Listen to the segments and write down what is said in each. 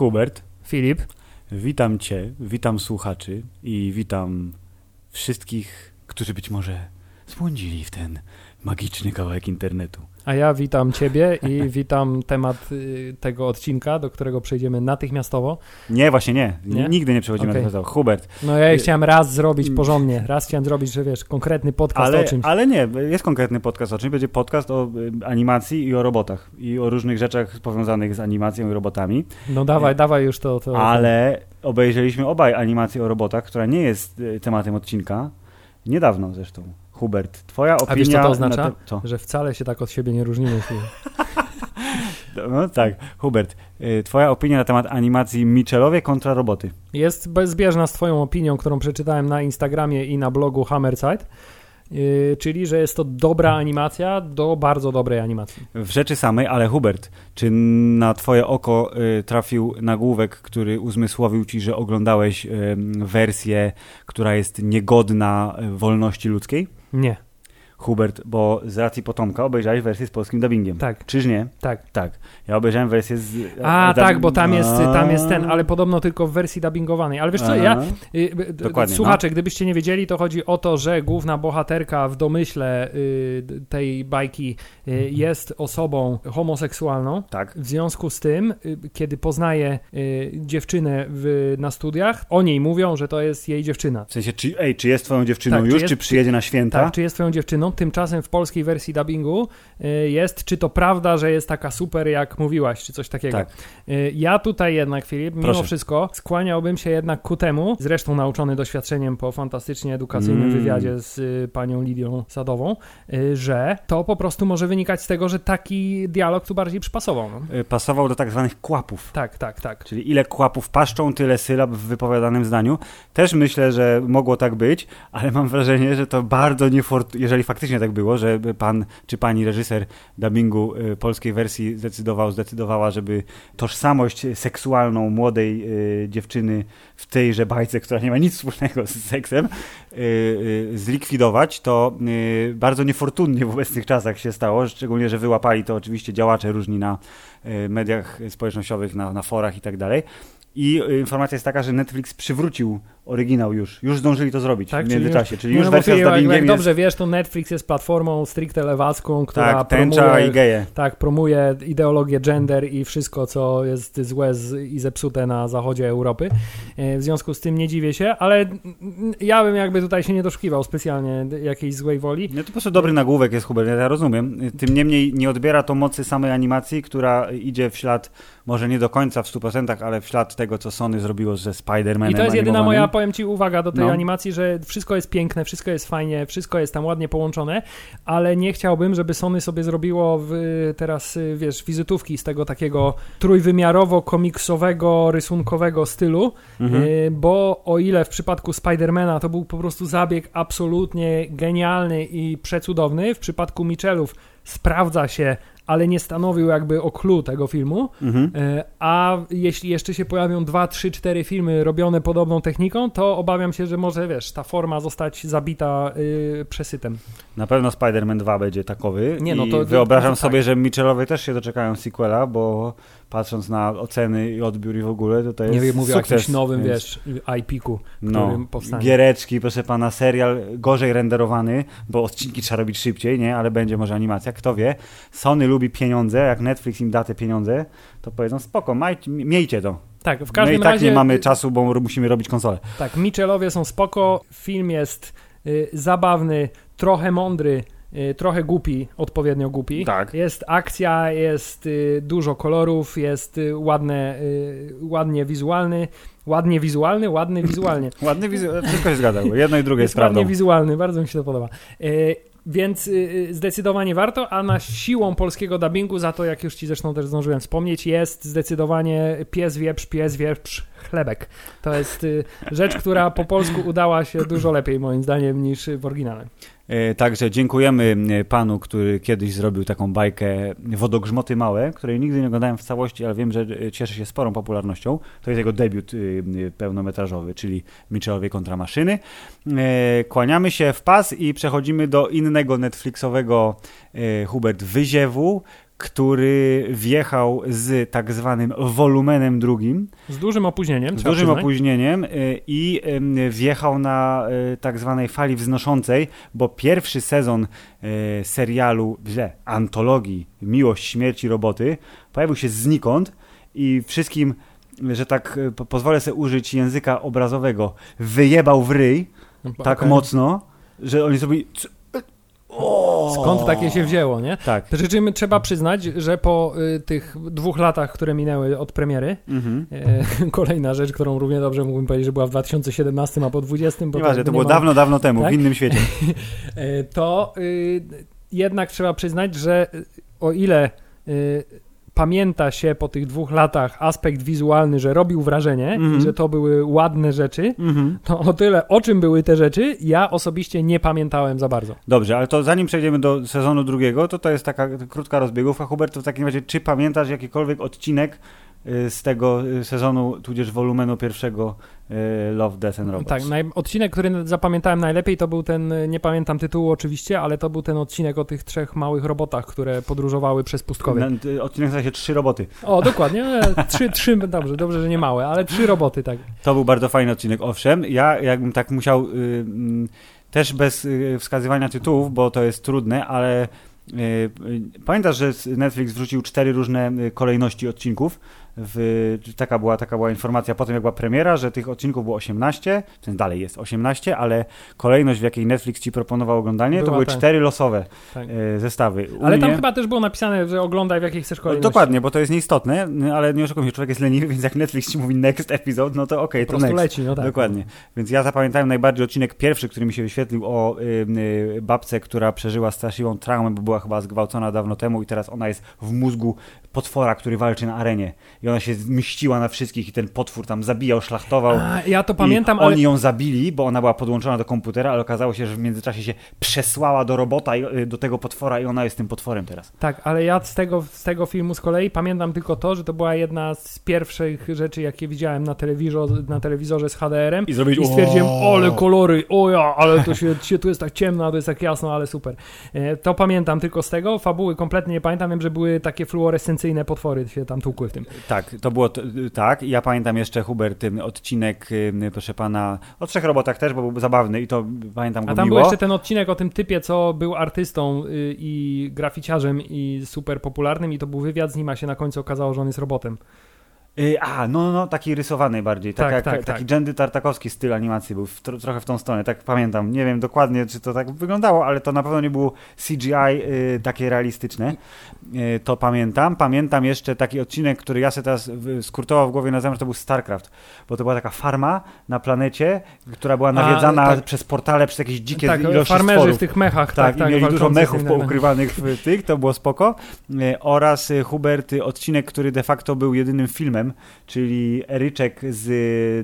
Hubert, Filip, witam Cię, witam słuchaczy i witam wszystkich, którzy być może zbłądzili w ten magiczny kawałek internetu. A ja witam Ciebie i witam temat y, tego odcinka, do którego przejdziemy natychmiastowo. Nie, właśnie nie. Nie? Nigdy nie przechodzimy Okej. na tego. Hubert, No ja Y, chciałem raz zrobić porządnie, raz chciałem zrobić, że wiesz, konkretny podcast ale, o czymś. ale nie, jest konkretny podcast o czymś. Będzie podcast o y, animacji i o robotach. I o różnych rzeczach powiązanych z animacją i robotami. No dawaj, dawaj już to. to Ale obejrzeliśmy obaj animację o robotach, która nie jest y, tematem odcinka. Niedawno zresztą. Hubert, twoja opinia... A wiesz, co to na oznacza? te- co? Że wcale się tak od siebie nie różnimy. Filip. No tak, Hubert, y, twoja opinia na temat animacji Michelowie kontra roboty. Jest bezbieżna z Twoją opinią, którą przeczytałem na Instagramie i na blogu Hammerside. Yy, czyli, że jest to dobra animacja do bardzo dobrej animacji. W rzeczy samej, ale Hubert, czy na twoje oko y, trafił nagłówek, który uzmysłowił ci, że oglądałeś y, wersję, która jest niegodna y, wolności ludzkiej? Nie, Hubert, bo z racji potomka obejrzałeś wersję z polskim dubbingiem. tak, Czyż nie? tak. Tak. Ja obejrzałem wersję z... A, e, tak, bo tam jest, tam jest ten, ale podobno tylko w wersji dubbingowanej. Ale wiesz co, ja, y, d- Dokładnie, no. słuchacze, gdybyście nie wiedzieli, to chodzi o to, że główna bohaterka w domyśle y, tej bajki y, jest osobą homoseksualną. Tak. W związku z tym, y, kiedy poznaje y, dziewczynę w, na studiach, o niej mówią, że to jest jej dziewczyna. W sensie, czy, ej, czy jest twoją dziewczyną Tak, czy już, jest- czy przyjedzie na święta? Tak, czy jest twoją dziewczyną? Tymczasem w polskiej wersji dubbingu y, jest, czy to prawda, że jest taka super, jak mówiłaś, czy coś takiego. Tak. Y, Ja tutaj jednak, Filip, mimo Proszę. wszystko skłaniałbym się jednak ku temu, zresztą nauczony doświadczeniem po fantastycznie edukacyjnym Mm. wywiadzie z y, panią Lidią Sadową, że to po prostu może wynikać z tego, że taki dialog tu bardziej przypasował. No. Pasował do tak zwanych kłapów. Tak, tak, tak. Czyli ile kłapów paszczą, tyle sylab w wypowiadanym zdaniu. Też myślę, że mogło tak być, ale mam wrażenie, że to bardzo niefort... Jeżeli faktycznie tak było, że pan czy pani reżyser dubbingu y, polskiej wersji zdecydował, zdecydowała, żeby tożsamość seksualną młodej y, dziewczyny w tejże bajce, która nie ma nic wspólnego z seksem, y, zlikwidować, to bardzo niefortunnie w obecnych czasach się stało, szczególnie, że wyłapali to oczywiście działacze różni na mediach społecznościowych, na, na forach i tak dalej. I informacja jest taka, że Netflix przywrócił oryginał już. Już zdążyli to zrobić Tak, w czyli międzyczasie. Czyli już no bo wersja z jak, dubbingiem jak jest... dobrze wiesz, to Netflix jest platformą stricte lewacką, która tak, promuje, i geje. tak, promuje ideologię gender i wszystko, co jest złe z, i zepsute na zachodzie Europy. E, W związku z tym nie dziwię się, ale ja bym jakby tutaj się nie doszukiwał specjalnie jakiejś złej woli. No to po prostu dobry nagłówek jest, Hubert, ja rozumiem. Tym niemniej nie odbiera to mocy samej animacji, która idzie w ślad, może nie do końca w 100%, ale w ślad tego, co Sony zrobiło ze Spider-Manem I to jest jedyna moja, powiem Ci, uwaga do tej No. animacji, że wszystko jest piękne, wszystko jest fajnie, wszystko jest tam ładnie połączone, ale nie chciałbym, żeby Sony sobie zrobiło w, teraz, y, wiesz, wizytówki z tego takiego trójwymiarowo-komiksowego, rysunkowego stylu, Mhm. y, bo o ile w przypadku Spidermana to był po prostu zabieg absolutnie genialny i przecudowny, w przypadku Michelów sprawdza się, ale nie stanowił jakby o clue tego filmu, Mhm. E, A jeśli jeszcze się pojawią dwa, trzy, cztery filmy robione podobną techniką, to obawiam się, że może, wiesz, ta forma zostać zabita y, przesytem. Na pewno Spider-Man 2 będzie takowy. Nie, no to- wyobrażam to- tak. sobie, że Michelowie też się doczekają sequela, bo patrząc na oceny i odbiór i w ogóle, to to jest Nie wiem, mówię o sukces, jakimś nowym, więc- wiesz, IP-ku, No, powstanie. giereczki, proszę pana, serial gorzej renderowany, bo odcinki trzeba robić szybciej, nie? Ale będzie może animacja, kto wie. Sony lubi pieniądze, jak Netflix im da te pieniądze, to powiedzą spoko, maj, miejcie to. Tak, w My i każdym tak razie... nie mamy czasu, bo musimy robić konsolę. Tak, Michelowie są spoko, film jest y, zabawny, trochę mądry, trochę głupi, odpowiednio głupi. Tak. Jest akcja, jest y, dużo kolorów, jest y, ładne, y, ładnie wizualny, ładnie wizualny, ładny wizualnie. Ładny wizuał, wszystko się zgadza, jedno i drugie jest jest ładnie prawdą. wizualny, bardzo mi się to podoba. Y, Więc y, zdecydowanie warto, a na siłą polskiego dubbingu, za to jak już ci zresztą też zdążyłem wspomnieć, jest zdecydowanie pies wieprz, pies wieprz, chlebek. To jest y, rzecz, która po polsku udała się dużo lepiej moim zdaniem niż w oryginale. E, także dziękujemy e, panu, który kiedyś zrobił taką bajkę Wodogrzmoty Małe, której nigdy nie oglądałem w całości, ale wiem, że e, cieszy się sporą popularnością. To jest jego debiut pełnometrażowy, czyli Mitchellowie kontra maszyny. Kłaniamy się w pas i przechodzimy do innego Netflixowego Hubert Wyziewu, który wjechał z tak zwanym wolumenem drugim. Z dużym opóźnieniem. Z dużym przyznać. opóźnieniem y, i wjechał na y, tak zwanej fali wznoszącej, bo pierwszy sezon y, serialu, źle, antologii Miłość, Śmierć i Roboty pojawił się znikąd i wszystkim, że tak pozwolę sobie użyć języka obrazowego, wyjebał w ryj no, tak okay. mocno, że oni sobie Skąd takie się wzięło, nie? Tak. Przy czym trzeba przyznać, że po y, tych dwóch latach, które minęły od premiery, mhm. y, kolejna rzecz, którą równie dobrze mógłbym powiedzieć, że była w 2017, a po 20. Bo Nieważne, to, to było dawno, dawno temu, tak? w innym świecie. E, to y, jednak trzeba przyznać, że o ile y, pamięta się po tych dwóch latach aspekt wizualny, że robił wrażenie mm -hmm. i mhm. że to były ładne rzeczy, mm -hmm. to o tyle, o czym były te rzeczy, ja osobiście nie pamiętałem za bardzo. Dobrze, ale to zanim przejdziemy do sezonu drugiego, to to jest taka krótka rozbiegówka. Hubert, to w takim razie, czy pamiętasz jakikolwiek odcinek z tego y, sezonu, tudzież wolumenu pierwszego y, Love, Death and Robots. Tak, odcinek, który zapamiętałem najlepiej, to był ten, nie pamiętam tytułu oczywiście, ale to był ten odcinek o tych trzech małych robotach, które podróżowały przez pustkowie. Odcinek nazywa się Trzy roboty. O, dokładnie, e, trzy, trzy, dobrze, dobrze, że nie małe, ale trzy roboty, tak. To był bardzo fajny odcinek, owszem. Ja jakbym tak musiał, y, też bez y, wskazywania tytułów, bo to jest trudne, ale y, Pamiętasz, że Netflix wrzucił cztery różne kolejności odcinków w, taka, była, taka była informacja potem, jak była premiera, że tych odcinków było 18, ten dalej jest 18, ale kolejność, w jakiej Netflix ci proponował oglądanie, była to były tak. cztery losowe tak. E, zestawy. U ale mnie... tam chyba też było napisane, że oglądaj w jakiej chcesz kolejności. Dokładnie, bo to jest nieistotne, ale nie oszukujmy się, człowiek jest leniwy, więc jak Netflix ci mówi next episode, no to okej, okay, to next. leci, no tak. Dokładnie. Więc ja zapamiętałem najbardziej odcinek pierwszy, który mi się wyświetlił o y, y, babce, która przeżyła straszliwą traumę, bo była chyba zgwałcona dawno temu i teraz ona jest w mózgu potwora, który walczy na arenie. I ona się mściła na wszystkich i ten potwór tam zabijał, szlachtował. A, ja to pamiętam, ale... Oni ją zabili, bo ona była podłączona do komputera, ale okazało się, że w międzyczasie się przesłała do robota, y, do tego potwora i ona jest tym potworem teraz. Tak, ale ja z tego, z tego filmu z kolei pamiętam tylko to, że to była jedna z pierwszych rzeczy, jakie widziałem na, telewizor, na telewizorze z HDR-em. I, zrobić, I stwierdziłem, ole kolory, o ja, ale to się, się tu jest tak ciemno, to jest tak jasno, ale super. E, to pamiętam tylko z tego, fabuły kompletnie nie pamiętam, wiem, że były takie fluorescencyjne potwory się tam tłukły w tym. Tak, to było tak. Ja pamiętam jeszcze Hubert odcinek, proszę pana, o trzech robotach też, bo był zabawny i to pamiętam go A tam miło. był jeszcze ten odcinek o tym typie, co był artystą y, i graficiarzem i super popularnym i to był wywiad z nim, a się na końcu okazało, że on jest robotem. Y, a, no, no, no, taki rysowany bardziej, tak, tak, jak, tak, taki tak. Jendy Tartakowski styl animacji był w, trochę w tą stronę, tak pamiętam. Nie wiem dokładnie, czy to tak wyglądało, ale to na pewno nie było CGI y, takie realistyczne. Y, to pamiętam. Pamiętam jeszcze taki odcinek, który ja sobie teraz skurtował w głowie na że to był StarCraft, bo to była taka farma na planecie, która była nawiedzana a, tak. przez portale, przez jakieś dzikie tak, ilości farmerzy stworów. w tych mechach. Tak, tak i mieli dużo mechów poukrywanych w tych, to było spoko. Oraz Hubert, odcinek, który de facto był jedynym filmem, czyli Eryczek z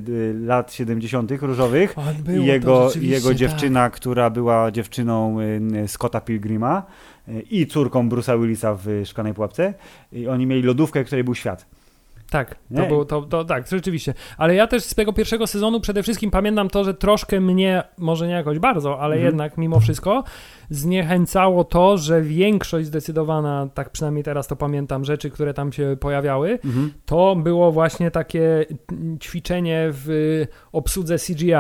y, lat 70. różowych i jego, jego dziewczyna, tak. która była dziewczyną y, Scotta Pilgrima y, i córką Bruce'a Willisa w Szklanej Pułapce. I oni mieli lodówkę, której był świat. Tak, to, było, to, to, tak, rzeczywiście. Ale ja też z tego pierwszego sezonu przede wszystkim pamiętam to, że troszkę mnie, może nie jakoś bardzo, ale mhm. jednak mimo wszystko zniechęcało to, że większość zdecydowana, tak przynajmniej teraz to pamiętam, rzeczy, które tam się pojawiały, mhm. to było właśnie takie ćwiczenie w obsłudze CGI.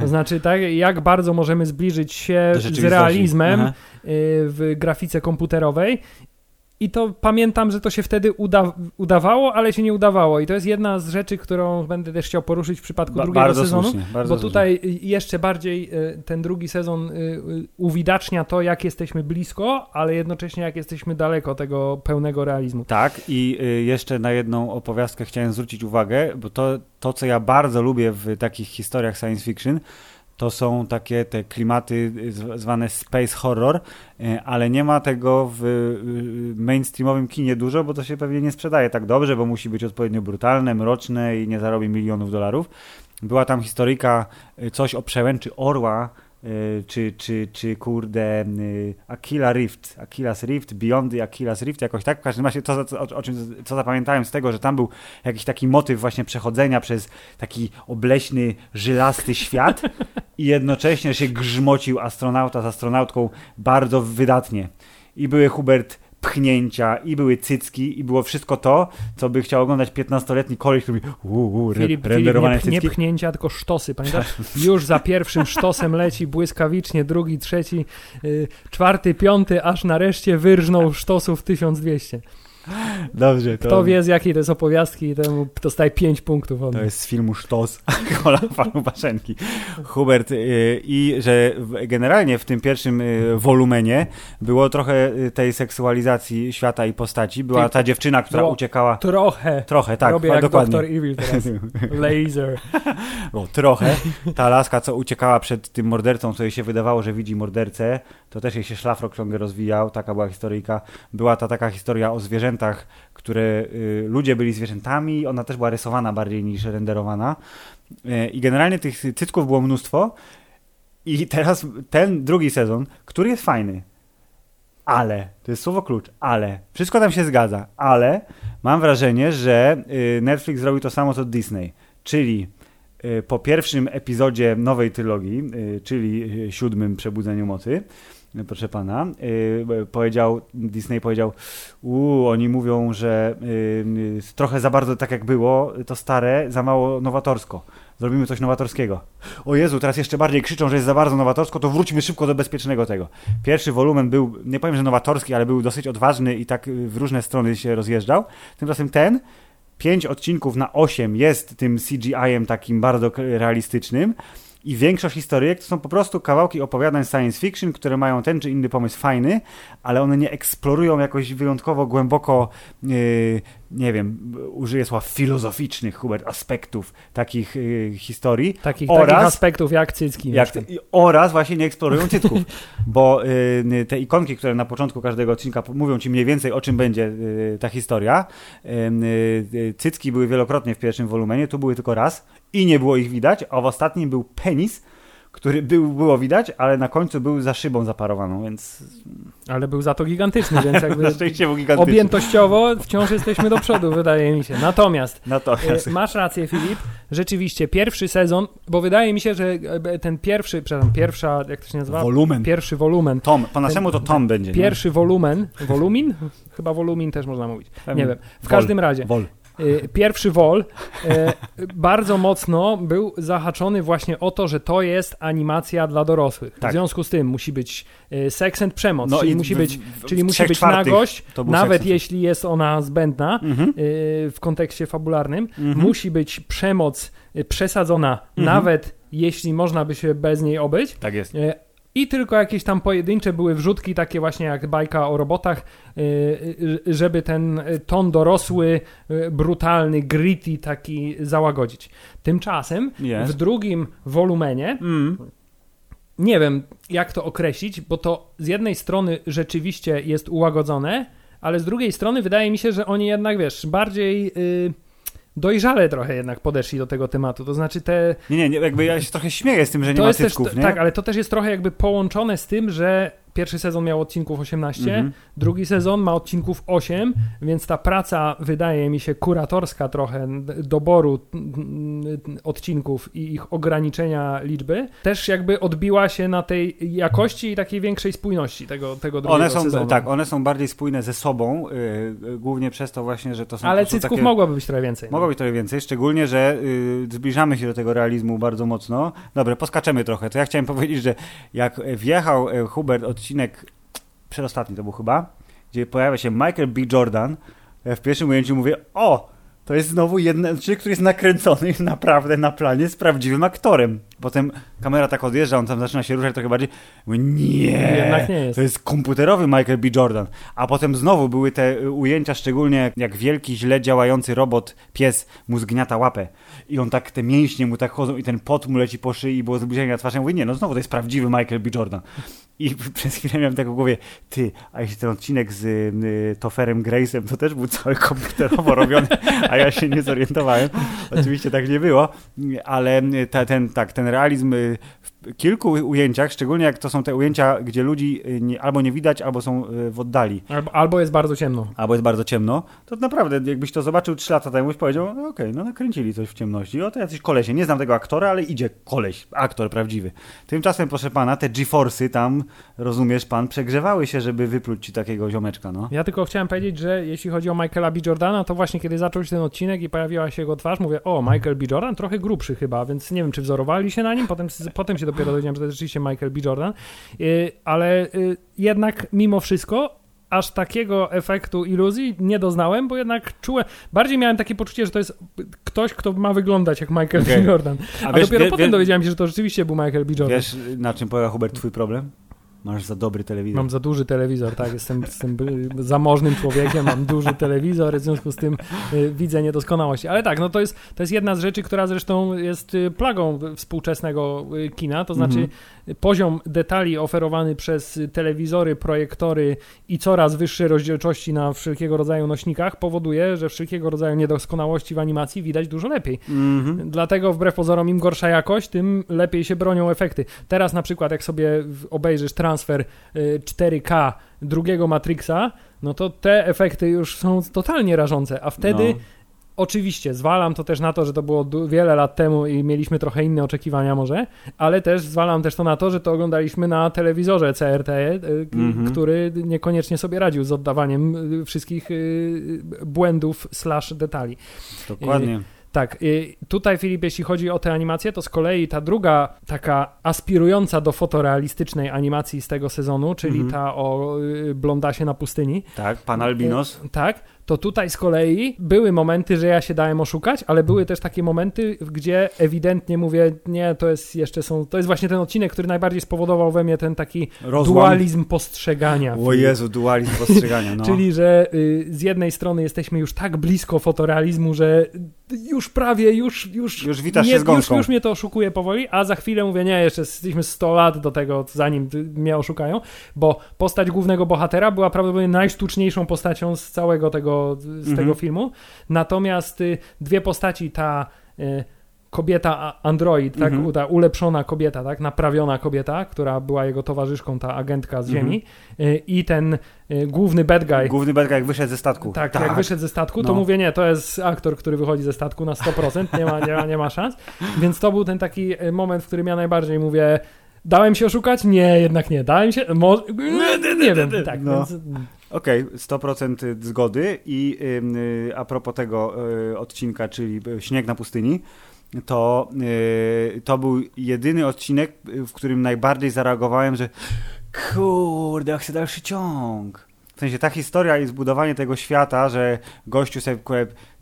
To znaczy, tak, jak bardzo możemy zbliżyć się z realizmem Aha. Y, w grafice komputerowej i to pamiętam, że to się wtedy uda, udawało, ale się nie udawało. I to jest jedna z rzeczy, którą będę też chciał poruszyć w przypadku ba drugiego sezonu. Słusznie, bo tutaj słusznie. jeszcze bardziej y, ten drugi sezon y, y, uwidacznia to, jak jesteśmy blisko, ale jednocześnie jak jesteśmy daleko tego pełnego realizmu. Tak, i jeszcze na jedną opowiastkę chciałem zwrócić uwagę, bo to, to co ja bardzo lubię w takich historiach science fiction, to są takie te klimaty zwane space horror, e, ale nie ma tego w mainstreamowym kinie dużo, bo to się pewnie nie sprzedaje tak dobrze, bo musi być odpowiednio brutalne, mroczne i nie zarobi milionów dolarów. Była tam historyjka, coś o przełęczy orła, Y, czy, czy, czy kurde y, Aquila Rift, Aquilas Rift, Beyond Aquilas Rift, jakoś tak, w każdym razie to, o czym, co zapamiętałem z tego, że tam był jakiś taki motyw właśnie przechodzenia przez taki obleśny, żylasty świat i jednocześnie się grzmocił astronauta z astronautką bardzo wydatnie. I były Hubert pchnięcia, i były cycki, i było wszystko to, co by chciał oglądać 15-letni koleś, który Filip, renderowane Filip, nie, cycki. Nie pchnięcia, tylko sztosy, pamiętasz? Już za pierwszym sztosem leci błyskawicznie, drugi, trzeci, yy, czwarty, piąty, aż nareszcie wyrżnął sztosów 1200. Dobrze. To... Kto wie z jakiej to jest opowiastki, temu dostaje 5 punktów. To jest z filmu Sztos, Kola Falubaszenki. Hubert yy, i że generalnie w tym pierwszym yy, wolumenie było trochę y, tej seksualizacji świata i postaci. Była ta dziewczyna, która uciekała. Trochę. Trochę, tak. Robię jak dokładnie. Dr. Evil teraz. Laser. Bo trochę. Ta laska, co uciekała przed tym mordercą, co jej się wydawało, że widzi mordercę, to też jej się szlafrok ciągle rozwijał. Taka była historyjka. Była ta taka historia o zwierzętach które y, ludzie byli zwierzętami, ona też była rysowana bardziej niż renderowana. Y, I generalnie tych cycków było mnóstwo. I teraz ten drugi sezon, który jest fajny, ale, to jest słowo klucz, ale, wszystko tam się zgadza, ale mam wrażenie, że y, Netflix zrobił to samo co Disney, czyli po pierwszym epizodzie nowej trylogii, czyli siódmym Przebudzeniu Mocy, proszę pana, yy, powiedział, Disney powiedział, uuu, oni mówią, że yy, trochę za bardzo tak jak było, to stare, za mało nowatorsko. Zrobimy coś nowatorskiego. O Jezu, teraz jeszcze bardziej krzyczą, że jest za bardzo nowatorsko, to wróćmy szybko do bezpiecznego tego. Pierwszy wolumen był, nie powiem, że nowatorski, ale był dosyć odważny i tak w różne strony się rozjeżdżał. Tymczasem ten, pięć odcinków na osiem jest tym CGI-em takim bardzo realistycznym i większość historyjek to są po prostu kawałki opowiadań science fiction, które mają ten czy inny pomysł fajny, ale one nie eksplorują jakoś wyjątkowo głęboko, yy, nie wiem, użyję słowa filozoficznych, Hubert, aspektów takich yy, historii. Takich, oraz, takich aspektów jak cycki. Jak, oraz właśnie nie eksplorują cycków, bo yy, te ikonki, które na początku każdego odcinka mówią ci mniej więcej o czym będzie y, ta historia. Y, y, cycki były wielokrotnie w pierwszym wolumenie, tu były tylko raz i nie było ich widać, a w ostatnim był penis, który był, było widać, ale na końcu był za szybą zaparowaną, więc... Ale był za to gigantyczny, więc jakby na szczęście był gigantyczny. objętościowo wciąż jesteśmy do przodu, wydaje mi się. Natomiast, Natomiast. E, masz rację, Filip, rzeczywiście pierwszy sezon, bo wydaje mi się, że e, ten pierwszy, przepraszam, pierwsza, jak to się nazywa? Wolumen. Pierwszy wolumen. Tom, po naszemu to Tom będzie. Pierwszy nie? wolumen, wolumin? Chyba wolumin też można mówić. Nie wiem. W każdym razie. Wol. Y, pierwszy wol y, bardzo mocno był zahaczony właśnie o to, że to jest animacja dla dorosłych. Tak. W związku z tym musi być y, seks and przemoc, no czyli musi być, w, w, czyli musi być nagość, nawet jeśli jest ona zbędna mhm. w kontekście fabularnym. Mhm. Musi być przemoc przesadzona, mhm. nawet jeśli można by się bez niej obyć. Tak jest i tylko jakieś tam pojedyncze były wrzutki, takie właśnie jak bajka o robotach, y, y, żeby ten ton dorosły, y, brutalny, gritty taki załagodzić. Tymczasem yes. w drugim wolumenie, mm. nie wiem jak to określić, bo to z jednej strony rzeczywiście jest ułagodzone, ale z drugiej strony wydaje mi się, że oni jednak, wiesz, bardziej... dojrzale trochę jednak podeszli do tego tematu. To znaczy te. Nie, nie, jakby ja się trochę śmieję z tym, że nie to ma cycków, też, nie? Tak, ale to też jest trochę jakby połączone z tym, że Pierwszy sezon miał odcinków 18, mm -hmm. drugi sezon ma odcinków 8, więc ta praca wydaje mi się kuratorska trochę doboru odcinków i ich ograniczenia liczby też jakby odbiła się na tej jakości i takiej większej spójności tego, tego drugiego one są, sezonu. Tak, one są bardziej spójne ze sobą, yy, głównie przez to właśnie, że to są... Ale cycków takie... mogłoby być trochę więcej. No. Mogło być trochę więcej, szczególnie, że yy, zbliżamy się do tego realizmu bardzo mocno. Dobra, poskaczemy trochę. To ja chciałem powiedzieć, że jak wjechał y, Hubert od odcinek, przedostatni to był chyba, gdzie pojawia się Michael B. Jordan. Ja w pierwszym ujęciu mówię, o, to jest znowu jeden odcinek, który jest nakręcony naprawdę na planie z prawdziwym aktorem. Potem kamera tak odjeżdża, on tam zaczyna się ruszać trochę bardziej. Mówię, nie, nie jest. to jest komputerowy Michael B. Jordan. A potem znowu były te y, ujęcia, szczególnie jak wielki, źle działający robot, pies mu zgniata łapę. I on tak, te mięśnie mu tak chodzą i ten pot mu leci po szyi i było zbliżenie na twarz. Ja mówię, nie, no znowu to jest prawdziwy Michael B. Jordan. I przez chwilę miałem tak w głowie, ty, a jeśli ten odcinek z y, Toferem Grace'em, to też był cały komputerowo robiony, a ja się nie zorientowałem. Oczywiście tak nie było, ale ta, ten, tak, ten realizm y, w kilku ujęciach, szczególnie jak to są te ujęcia, gdzie ludzi y, nie, albo nie widać, albo są y, w oddali, Albo, albo jest bardzo ciemno. albo jest bardzo ciemno, to naprawdę jakbyś to zobaczył 3 lata temu, byś powiedział, no okej, no nakręcili coś w ciemności, o to jacyś kolesie, nie znam tego aktora, ale idzie koleś, aktor prawdziwy. Tymczasem, proszę pana, te GeForce'y tam, rozumiesz pan, przegrzewały się, żeby wypluć ci takiego ziomeczka, no. Ja tylko chciałem powiedzieć, że jeśli chodzi o Michaela B. Jordana, to właśnie kiedy zaczął się ten odcinek i pojawiła się jego twarz, mówię, o, Michael B. Jordan, trochę grubszy chyba, więc nie wiem, czy wzorowali się na nim, potem, potem się dopiero dowiedziałem, że to jest rzeczywiście Michael B. Jordan, Yy, ale yy, jednak mimo wszystko aż takiego efektu iluzji nie doznałem, bo jednak czułem, bardziej miałem takie poczucie, że to jest ktoś, kto ma wyglądać jak Michael Okej. B. Jordan. A A, wiesz, dopiero wie- potem wie- dowiedziałem się, że to rzeczywiście był Michael B. Jordan. Wiesz, na czym polega, Hubert, twój problem? Masz za dobry telewizor. Mam za duży telewizor, tak, jestem, jestem zamożnym człowiekiem, mam duży telewizor, w związku z tym y, widzę niedoskonałości. Ale tak, no to jest, to jest jedna z rzeczy, która zresztą jest y, plagą współczesnego y, kina, to znaczy Mhm. poziom detali oferowany przez telewizory, projektory i coraz wyższe rozdzielczości na wszelkiego rodzaju nośnikach powoduje, że wszelkiego rodzaju niedoskonałości w animacji widać dużo lepiej. Mhm. Dlatego wbrew pozorom im gorsza jakość, tym lepiej się bronią efekty. Teraz na przykład jak sobie obejrzysz transfer y, 4K drugiego Matrixa, no to te efekty już są totalnie rażące, a wtedy No. oczywiście zwalam to też na to, że to było wiele lat temu i mieliśmy trochę inne oczekiwania może, ale też zwalam też to na to, że to oglądaliśmy na telewizorze CRT, y, Mhm. który niekoniecznie sobie radził z oddawaniem y, wszystkich y, błędów slash detali. Dokładnie. Tak, tutaj Filip, jeśli chodzi o tę animację, to z kolei ta druga taka aspirująca do fotorealistycznej animacji z tego sezonu, czyli Mhm. ta o y, blondasie na pustyni. Tak, pan Albinos. Y, Tak, to tutaj z kolei były momenty, że ja się dałem oszukać, ale były też takie momenty, gdzie ewidentnie mówię, nie, to jest jeszcze są, to jest właśnie ten odcinek, który najbardziej spowodował we mnie ten taki Rozłam. dualizm postrzegania. O Jezu, dualizm postrzegania, no. Czyli, że y, z jednej strony jesteśmy już tak blisko fotorealizmu, że już prawie, już już, Już witasz nie, się z już, gąską. już mnie to oszukuje powoli, a za chwilę mówię, nie, jeszcze jesteśmy 100 lat do tego, zanim mnie oszukają, bo postać głównego bohatera była prawdopodobnie najsztuczniejszą postacią z całego tego, z Mhm. tego filmu. Natomiast y, dwie postaci, ta y, kobieta android, tak, Mhm. ta ulepszona kobieta, tak, naprawiona kobieta, która była jego towarzyszką, ta agentka z Mhm. Ziemi y, i ten główny bad guy, Główny Berga jak wyszedł ze statku. tak, jak wyszedł ze statku, to No. mówię, nie, to jest aktor, który wychodzi ze statku na 100%, nie ma, nie ma, nie ma szans. Więc to był ten taki moment, w którym ja najbardziej mówię, dałem się oszukać? Nie, jednak nie, dałem się, może, nie wiem, tak, No. więc Okej, 100% zgody i y, a propos tego y, odcinka, czyli y, Śnieg na pustyni, to, to był jedyny odcinek, w którym najbardziej zareagowałem, że kurde, chcę dalszy ciąg. W sensie ta historia i zbudowanie tego świata, że gościu sobie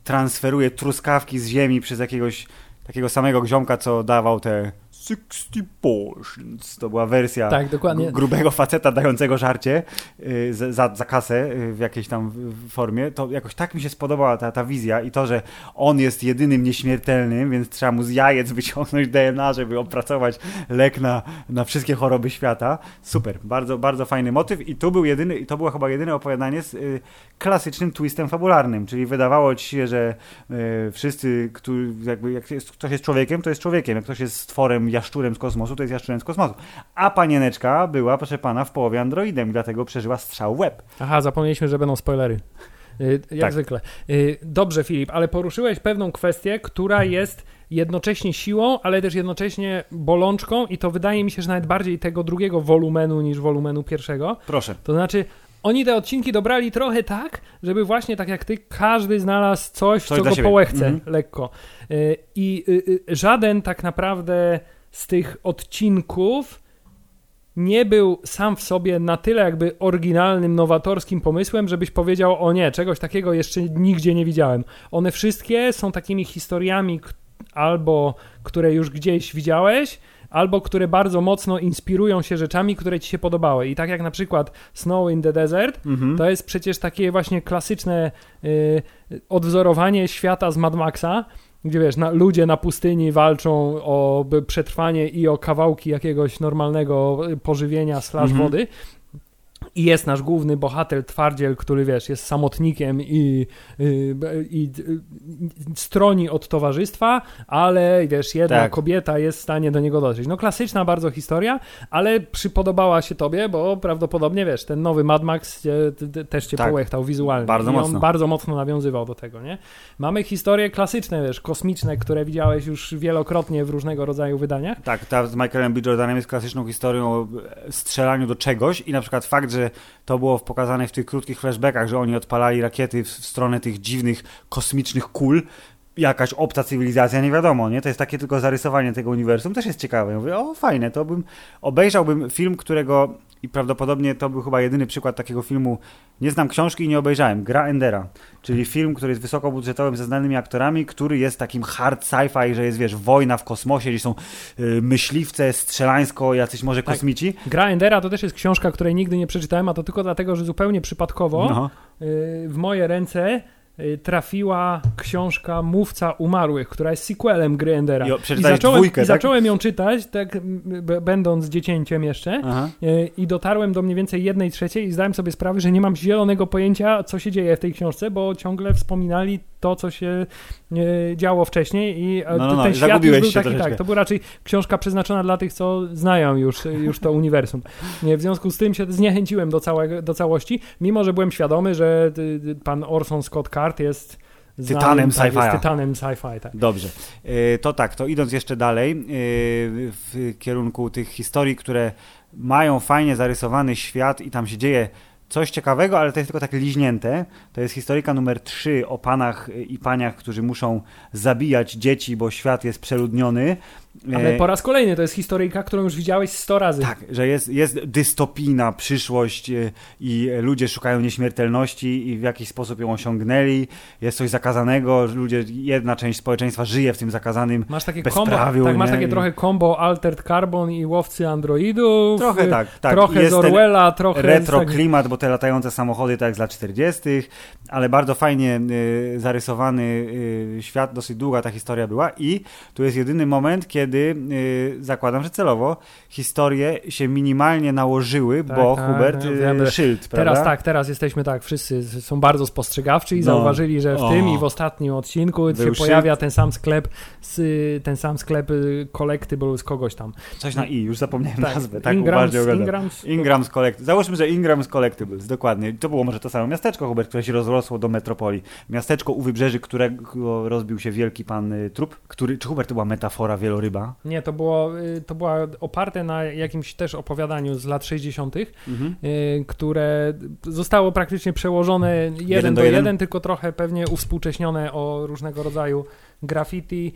transferuje truskawki z ziemi przez jakiegoś takiego samego ziomka, co dawał te 60 portions. To była wersja tak, grubego faceta dającego żarcie y, za, za, za kasę y, w jakiejś tam formie, to jakoś tak mi się spodobała ta, ta wizja i to, że on jest jedynym nieśmiertelnym, więc trzeba mu z jajec wyciągnąć DNA, żeby opracować lek na, na wszystkie choroby świata. Super, bardzo, bardzo fajny motyw i tu był jedyny, i to było chyba jedyne opowiadanie z y, klasycznym twistem fabularnym, czyli wydawało ci się, że y, wszyscy, którzy, jakby, jak jest, ktoś jest człowiekiem, to jest człowiekiem, jak ktoś jest stworem, jaszczurem z kosmosu, to jest jaszczurem z kosmosu. A panieneczka była, proszę pana, w połowie androidem, dlatego przeżyła strzał w łeb. Aha, zapomnieliśmy, że będą spoilery. Y, Jak Tak. zwykle. Y, Dobrze, Filip, ale poruszyłeś pewną kwestię, która jest jednocześnie siłą, ale też jednocześnie bolączką i to wydaje mi się, że nawet bardziej tego drugiego wolumenu niż wolumenu pierwszego. Proszę. To znaczy, oni te odcinki dobrali trochę tak, żeby właśnie tak jak ty, każdy znalazł coś, Coś co go siebie. połechce Mhm. lekko. Y, I żaden tak naprawdę z tych odcinków nie był sam w sobie na tyle jakby oryginalnym, nowatorskim pomysłem, żebyś powiedział, o nie, czegoś takiego jeszcze nigdzie nie widziałem. One wszystkie są takimi historiami, albo które już gdzieś widziałeś, albo które bardzo mocno inspirują się rzeczami, które ci się podobały. I tak jak na przykład Snow in the Desert, Mhm. to jest przecież takie właśnie klasyczne y, odwzorowanie świata z Mad Maxa, gdzie wiesz, na, ludzie na pustyni walczą o przetrwanie i o kawałki jakiegoś normalnego pożywienia slash Mhm. wody. I jest nasz główny bohater, twardziel, który wiesz, jest samotnikiem i, y, b- i y, stroni od towarzystwa, ale wiesz, jedna Tak. kobieta jest w stanie do niego dotrzeć. No klasyczna bardzo historia, ale przypodobała się tobie, bo prawdopodobnie wiesz, ten nowy Mad Max też cię Tak. połechtał wizualnie. Bardzo I on mocno. bardzo mocno nawiązywał do tego, nie? Mamy historie klasyczne, wiesz, kosmiczne, które widziałeś już wielokrotnie w różnego rodzaju wydaniach. Tak, ta z Michaelem B. Jordanem jest klasyczną historią o strzelaniu do czegoś i na przykład fakt, że to było pokazane w tych krótkich flashbackach, że oni odpalali rakiety w, stronę tych dziwnych, kosmicznych kul, jakaś obca cywilizacja, nie wiadomo, nie? To jest takie tylko zarysowanie tego uniwersum, też jest ciekawe. Ja mówię, o fajne, to bym, obejrzałbym film, którego i prawdopodobnie to był chyba jedyny przykład takiego filmu, nie znam książki i nie obejrzałem, Gra Endera, czyli film, który jest wysokobudżetowym ze znanymi aktorami, który jest takim hard sci-fi, że jest, wiesz, wojna w kosmosie, gdzie są y, myśliwce, strzelańsko, jacyś może Tak. kosmici. Gra Endera to też jest książka, której nigdy nie przeczytałem, a to tylko dlatego, że zupełnie przypadkowo No. y, w moje ręce trafiła książka Mówca Umarłych, która jest sequelem gry Endera. I o- przeczytałeś zacząłem, dwójkę, i tak? zacząłem ją czytać, tak będąc dziecięciem jeszcze. Aha. y, I dotarłem do mniej więcej jednej trzeciej i zdałem sobie sprawę, że nie mam zielonego pojęcia, co się dzieje w tej książce, bo ciągle wspominali to, co się y, działo wcześniej i e, No, no, no, ten świat już zagubiłeś był taki, troszeczkę. tak, to była raczej książka przeznaczona dla tych, co znają już, już to uniwersum. W związku z tym się zniechęciłem do, całego, do całości, mimo że byłem świadomy, że pan Orson Scott Card jest Tytanem tak, jest sci-fi'a. tytanem sci-fi. Tak. Dobrze. To tak, to idąc jeszcze dalej w kierunku tych historii, które mają fajnie zarysowany świat i tam się dzieje coś ciekawego, ale to jest tylko tak liźnięte. To jest historyka numer 3 o panach i paniach, którzy muszą zabijać dzieci, bo świat jest przeludniony. Ale E, po raz kolejny to jest historyjka, którą już widziałeś 100 razy. Tak, że jest, jest dystopijna przyszłość e, i ludzie szukają nieśmiertelności i w jakiś sposób ją osiągnęli. Jest coś zakazanego, ludzie, jedna część społeczeństwa żyje w tym zakazanym Masz takie kombo, bezprawiu. tak, masz takie trochę combo Altered Carbon i Łowcy Androidów. Trochę tak, tak. Trochę Jest z Orwella, trochę retro tak, klimat, bo te latające samochody tak jak z lat 40., ale bardzo fajnie y, zarysowany świat, dosyć długa ta historia była i tu jest jedyny moment, kiedy y, zakładam, że celowo historie się minimalnie nałożyły, Tak, bo tak, Hubert ja y, szyld, prawda? Teraz tak, teraz jesteśmy tak, wszyscy są bardzo spostrzegawczy i No. zauważyli, że w O. tym i w ostatnim odcinku się Był pojawia ten sam sklep, z, ten sam sklep y, Collectible z kogoś tam. Coś na i, już zapomniałem nazwę, tak Ingrams. Ingrams, Ingrams Collectibles. Załóżmy, że Ingrams Collectibles, dokładnie. To było może to samo miasteczko, Hubert, które się rozrosło do metropolii. Miasteczko u wybrzeży, którego rozbił się wielki pan y, trup, który, czy Hubert to była metafora wieloryba? Nie, to było, y, to była oparte na jakimś też opowiadaniu z lat 60., Mhm. y, które zostało praktycznie przełożone jeden, do do jeden? jeden, tylko trochę pewnie uwspółcześnione o różnego rodzaju graffiti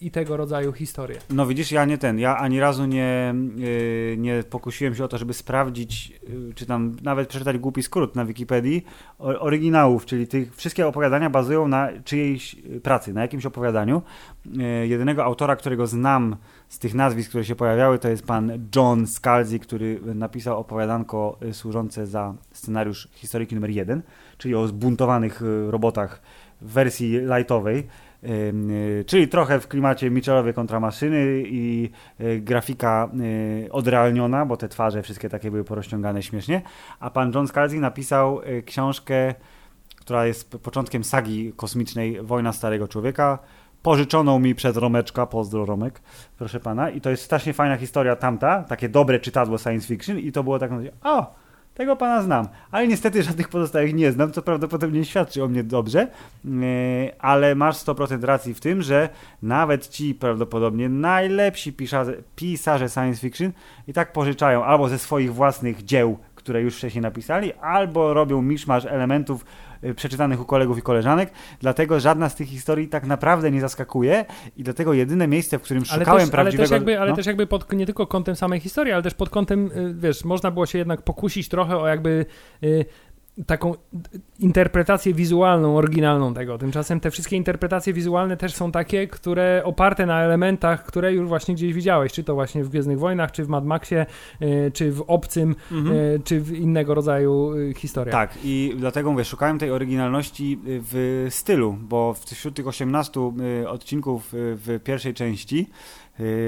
i tego rodzaju historie. No widzisz, ja nie ten, ja ani razu nie, yy, nie pokusiłem się o to, żeby sprawdzić, yy, czy tam nawet przeczytać głupi skrót na Wikipedii oryginałów, czyli tych wszystkie opowiadania bazują na czyjejś yy, pracy, na jakimś opowiadaniu. Jedynego autora, którego znam z tych nazwisk, które się pojawiały, to jest pan John Scalzi, który napisał opowiadanko służące za scenariusz historyki numer jeden, czyli o zbuntowanych robotach w wersji lightowej. Y, czyli trochę w klimacie Mitchellowie kontra maszyny i y, grafika y, odrealniona, bo te twarze wszystkie takie były porozciągane śmiesznie. A pan John Scalzi napisał książkę, która jest początkiem sagi kosmicznej Wojna Starego Człowieka, pożyczoną mi przez Romeczka, pozdro Romek, proszę pana. I to jest strasznie fajna historia tamta, takie dobre czytadło science fiction i to było tak, tego pana znam, ale niestety żadnych pozostałych nie znam, co prawdopodobnie świadczy o mnie dobrze, yy, ale masz 100% racji w tym, że nawet ci prawdopodobnie najlepsi pisarze, pisarze science fiction i tak pożyczają albo ze swoich własnych dzieł, które już wcześniej napisali, albo robią miszmasz elementów przeczytanych u kolegów i koleżanek, dlatego żadna z tych historii tak naprawdę nie zaskakuje i dlatego jedyne miejsce, w którym Ale szukałem też, ale prawdziwego... też jakby, ale no. też jakby pod, nie tylko kątem samej historii, ale też pod kątem, y, wiesz, można było się jednak pokusić trochę o jakby y, taką interpretację wizualną, oryginalną tego. Tymczasem te wszystkie interpretacje wizualne też są takie, które oparte na elementach, które już właśnie gdzieś widziałeś, czy to właśnie w Gwiezdnych Wojnach, czy w Mad Maxie, y, czy w Obcym, mhm. Y, czy w innego rodzaju y, historiach. Tak, i dlatego mówię, szukałem tej oryginalności w stylu, bo wśród tych 18 odcinków w pierwszej części